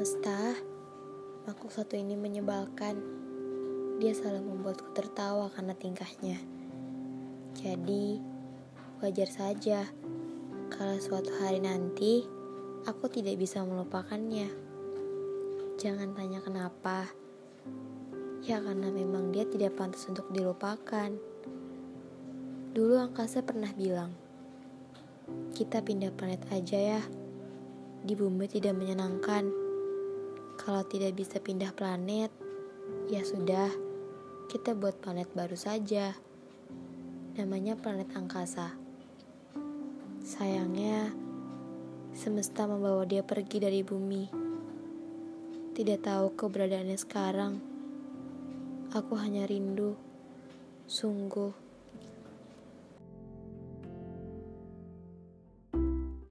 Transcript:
Semesta, makhluk satu ini menyebalkan. Dia selalu membuatku tertawa karena tingkahnya. Jadi, wajar saja kalau suatu hari nanti aku tidak bisa melupakannya. Jangan tanya kenapa. Ya karena memang dia tidak pantas untuk dilupakan. Dulu angkasa pernah bilang, kita pindah planet aja ya. Di bumi tidak menyenangkan. Kalau tidak bisa pindah planet, ya sudah, kita buat planet baru saja. Namanya planet angkasa. Sayangnya, semesta membawa dia pergi dari bumi. Tidak tahu keberadaannya sekarang. Aku hanya rindu, sungguh